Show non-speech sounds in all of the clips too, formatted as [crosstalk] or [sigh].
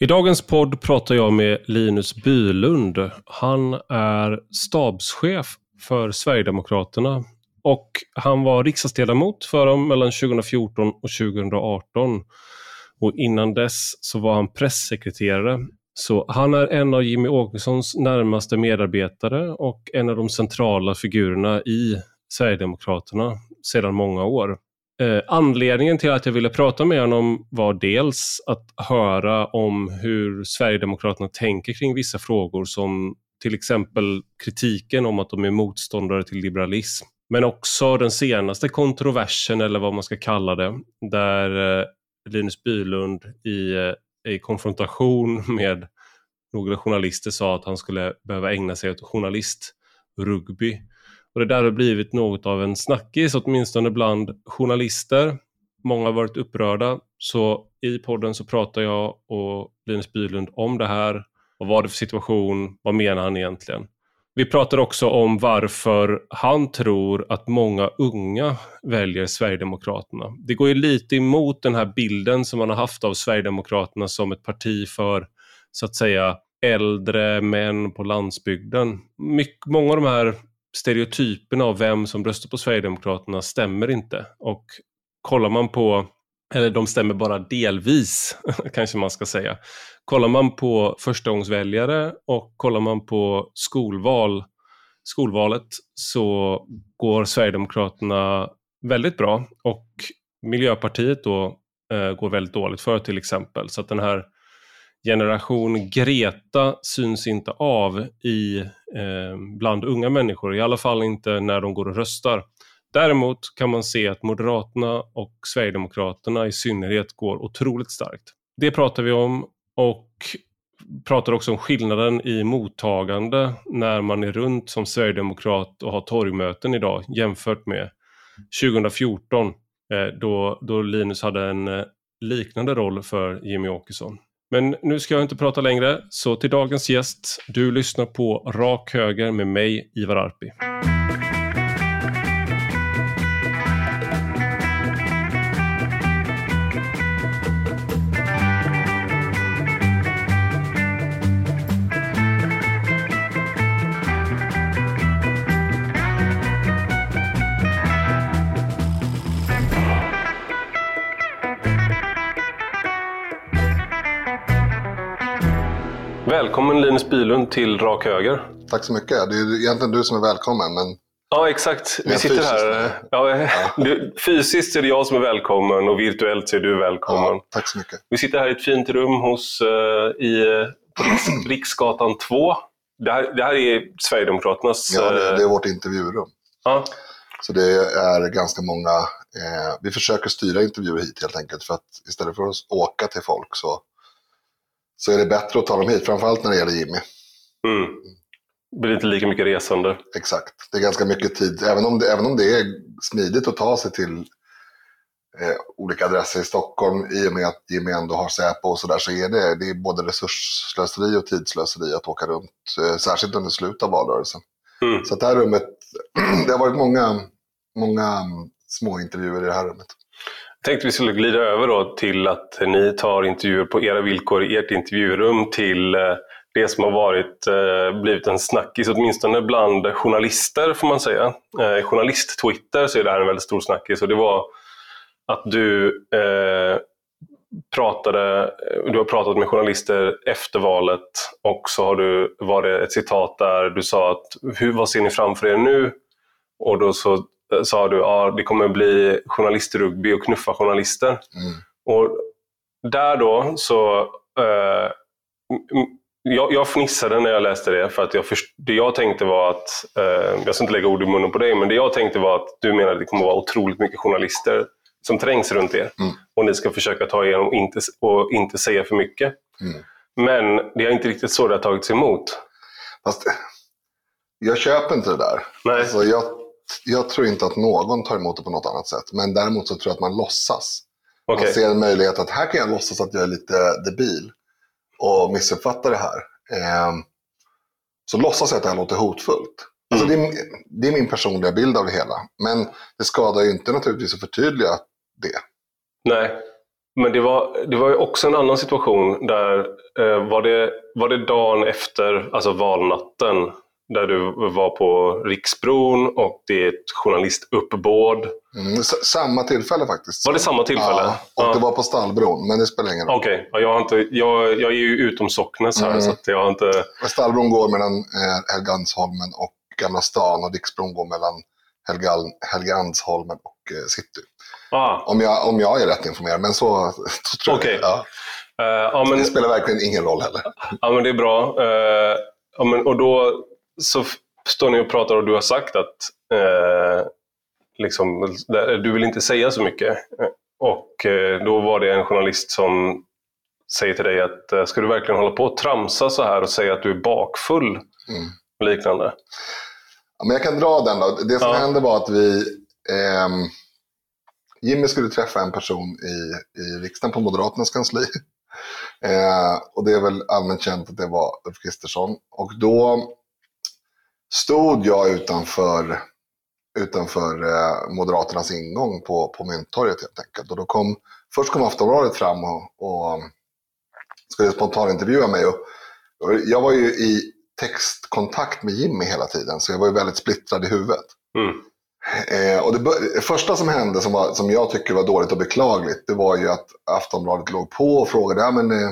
I dagens podd pratar jag med Linus Bylund. Han är stabschef för Sverigedemokraterna och han var riksdagsledamot för dem mellan 2014 och 2018. Och innan dess så var han pressekreterare. Så han är en av Jimmy Åkessons närmaste medarbetare och en av de centrala figurerna i Sverigedemokraterna sedan många år. Eh, anledningen till att jag ville prata med honom var dels att höra om hur Sverigedemokraterna tänker kring vissa frågor som till exempel kritiken om att de är motståndare till liberalism. Men också den senaste kontroversen, eller vad man ska kalla det, där eh, Linus Bylund i, eh, i konfrontation med några journalister sa att han skulle behöva ägna sig åt journalistrugby. Och det där har blivit något av en snackis, åtminstone bland journalister. Många har varit upprörda, så i podden så pratar jag och Linus Bylund om det här. Vad var det för situation? Vad menar han egentligen? Vi pratar också om varför han tror att många unga väljer Sverigedemokraterna. Det går ju lite emot den här bilden som man har haft av Sverigedemokraterna som ett parti för, så att säga, äldre män på landsbygden. Mycket, många av de här stereotyperna av vem som röstar på Sverigedemokraterna stämmer inte. Och kollar man på, eller de stämmer bara delvis, [laughs] kanske man ska säga. Kollar man på förstagångsväljare och kollar man på skolval, skolvalet så går Sverigedemokraterna väldigt bra och Miljöpartiet då eh, går väldigt dåligt för till exempel. Så att den här generation Greta syns inte av i, Eh, bland unga människor, i alla fall inte när de går och röstar. Däremot kan man se att Moderaterna och Sverigedemokraterna i synnerhet går otroligt starkt. Det pratar vi om och pratar också om skillnaden i mottagande när man är runt som Sverigedemokrat och har torgmöten idag jämfört med 2014 eh, då, då Linus hade en eh, liknande roll för Jimmy Åkesson. Men nu ska jag inte prata längre, så till dagens gäst. Du lyssnar på Rak Höger med mig, Ivar Arpi. Välkommen Linus Bylund till Rak Höger. Tack så mycket. Det är egentligen du som är välkommen. Men... Ja, exakt. Vi sitter här. Ja, ja. [laughs] Du, fysiskt är det jag som är välkommen och virtuellt så är du välkommen. Ja, tack så mycket. Vi sitter här i ett fint rum hos, uh, i, på Riks, [clears throat] Riksgatan 2. Det här, det här är Sverigedemokraternas... Ja, det, det är vårt intervjurum. Ja. Så det är ganska många... Eh, vi försöker styra intervjuer hit helt enkelt för att istället för att åka till folk så så är det bättre att ta dem hit, framförallt när det gäller Jimmy. Mm. Det blir inte lika mycket resande. Exakt. Det är ganska mycket tid, även om det, även om det är smidigt att ta sig till eh, olika adresser i Stockholm i och med att Jimmy ändå har Säpo och sådär så är det, det är både resursslöseri och tidslöseri att åka runt, eh, särskilt under slutet av valrörelsen. Mm. Så det här rummet, [clears throat] det har varit många, många små intervjuer i det här rummet jag tänkte vi skulle glida över då till att ni tar intervjuer på era villkor i ert intervjurum till eh, det som har varit, eh, blivit en snackis, åtminstone bland journalister får man säga. Eh, Journalist-Twitter så är det här en väldigt stor snackis och det var att du eh, pratade, du har pratat med journalister efter valet och så har du, var det ett citat där du sa att hur, vad ser ni framför er nu? Och då så sa du att ja, det kommer bli journalistrugby och knuffa journalister. Mm. Och där då så... Eh, jag, jag fnissade när jag läste det för att jag först, det jag tänkte var att, eh, jag ska inte lägga ord i munnen på dig, men det jag tänkte var att du menade att det kommer vara otroligt mycket journalister som trängs runt er. Mm. Och ni ska försöka ta igenom och inte, och inte säga för mycket. Mm. Men det är inte riktigt så det har tagits emot. Fast jag köper inte det där. Nej. Alltså jag jag tror inte att någon tar emot det på något annat sätt. Men däremot så tror jag att man låtsas. Okay. Man ser en möjlighet att här kan jag låtsas att jag är lite debil och missuppfattar det här. Eh, så låtsas jag att det här låter hotfullt. Alltså mm. det, är, det, är, min personliga bild av det hela. Men det skadar ju inte naturligtvis att förtydliga det. Nej, Men det var, det var ju också en annan situation där, eh, var, det, var det dagen efter, alltså valnatten, där du var på Riksbron och det är ett journalistuppbåd. Mm, samma tillfälle faktiskt. Var det samma tillfälle? Ja, och ja. det var på Stallbron, men det spelar ingen roll. Okej, okay. jag, jag, jag är ju utom Socknes här, mm. så jag har inte... Stallbron går mellan eh, och Gamla stan och Riksbron går mellan Helgeandsholmen och eh, city. Ah. Om, jag, om jag är rätt informerad, men så, så tror okay. jag. Ja. Uh, ja, men, det spelar verkligen ingen roll heller. Ja, men det är bra. Uh, ja, men, och då så står ni och pratar och du har sagt att uh, liksom, du vill inte säga så mycket. Och då var det en journalist som säger till dig att ska du verkligen hålla på och tramsa så här och säga att du är bakfull? Mm. Liknande. Ja, men jag kan dra den då. Det som ja. hände var att vi eh, Jimmy skulle träffa en person i, i riksdagen på Moderaternas kansli. [laughs] Eh, och det är väl allmänt känt att det var Ulf Kristersson. Och då stod jag utanför, utanför eh, Moderaternas ingång på, på Mynttorget helt enkelt. Och då kom, först kom Aftonbladet fram och, och skulle spontanintervjua mig. Och, och jag var ju i textkontakt med Jimmy hela tiden, så jag var ju väldigt splittrad i huvudet. Mm. Eh, och det, det, första som hände som, var, som jag tycker var dåligt och beklagligt, det var ju att Aftonbladet låg på och frågade, ja men eh,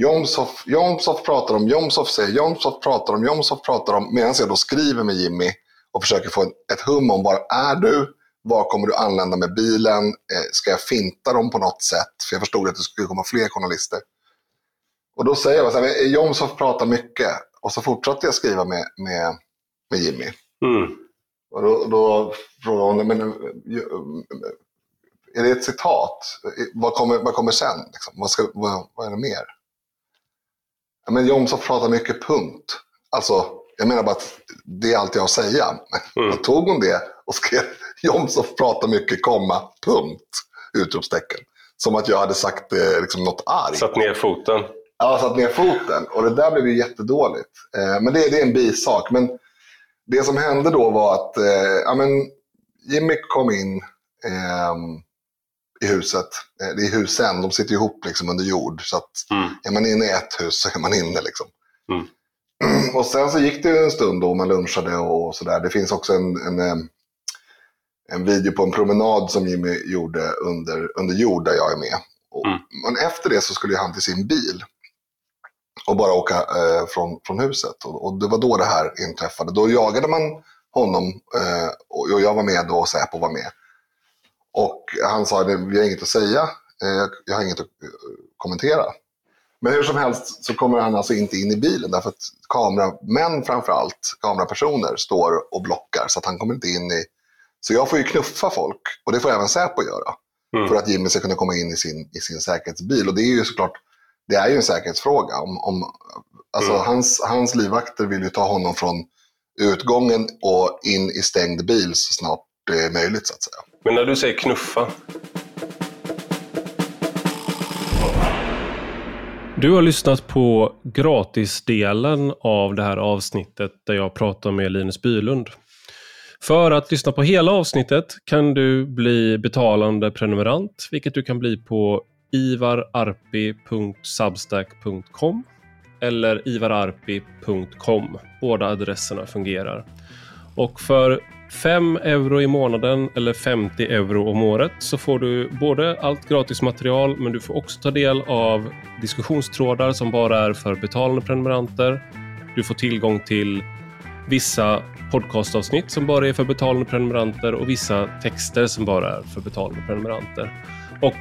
Jomshof, Jomshof pratar om, Jomshof säger, Jomshof pratar om, Jomshof pratar om, medan jag då skriver med Jimmy och försöker få ett hum om var är du? Var kommer du anlända med bilen? Eh, ska jag finta dem på något sätt? För jag förstod att det skulle komma fler journalister. Och då säger jag så här, Jomshof pratar mycket. Och så fortsatte jag skriva med, med, med Jimmy. Mm. Och då, då frågade hon, men, är det ett citat? Vad kommer, vad kommer sen? Liksom? Vad, ska, vad, vad är det mer? Ja, men Jomshof pratar mycket, punkt. Alltså, jag menar bara att det är allt jag har att säga. Mm. Då tog hon det och skrev [laughs] Jomshof pratar mycket, komma, punkt. Utropstecken. Som att jag hade sagt eh, liksom, något argt. Satt ner foten. Ja, satt ner foten. Och det där blev ju jättedåligt. Eh, men det, det, är en bisak. Men det som hände då var att eh, ja, men Jimmy kom in eh, i huset. Eh, det är husen, de sitter ihop liksom under jord. Så att mm. är man inne i ett hus så är man inne. Liksom. Mm. [clears throat] Och sen så gick det en stund då man lunchade och sådär. Det finns också en, en, en video på en promenad som Jimmy gjorde under, under jord där jag är med. Och, mm. Men efter det så skulle han till sin bil och bara åka eh, från, från huset. Och, och, det var då det här inträffade. Då jagade man honom eh, och jag var med då och Säpo var med. Och han sa att vi har inget att säga, eh, jag har inget att eh, kommentera. Men hur som helst så kommer han alltså inte in i bilen därför att kameramän framförallt, kamerapersoner, står och blockar så att han kommer inte in i... Så jag får ju knuffa folk och det får även Säpo göra. Mm. För att Jimmy ska kunna komma in i sin, i sin säkerhetsbil. Och det är ju såklart det är ju en säkerhetsfråga. Om, om, alltså mm. hans, hans livvakter vill ju ta honom från utgången och in i stängd bil så snart det är möjligt så att säga. Men när du säger knuffa? Du har lyssnat på gratisdelen av det här avsnittet där jag pratar med Linus Bylund. För att lyssna på hela avsnittet kan du bli betalande prenumerant, vilket du kan bli på ivararpi.substack.com eller ivararpi.com. Båda adresserna fungerar. Och för 5 euro i månaden eller 50 euro om året så får du både allt gratis material men du får också ta del av diskussionstrådar som bara är för betalande prenumeranter. Du får tillgång till vissa podcastavsnitt som bara är för betalande prenumeranter och vissa texter som bara är för betalande prenumeranter. Och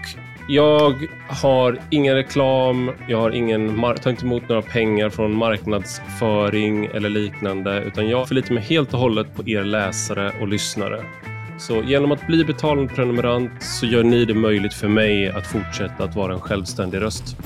jag har ingen reklam, jag har ingen, tar inte emot några pengar från marknadsföring eller liknande, utan jag förlitar mig helt och hållet på er läsare och lyssnare. Så genom att bli betalande prenumerant så gör ni det möjligt för mig att fortsätta att vara en självständig röst.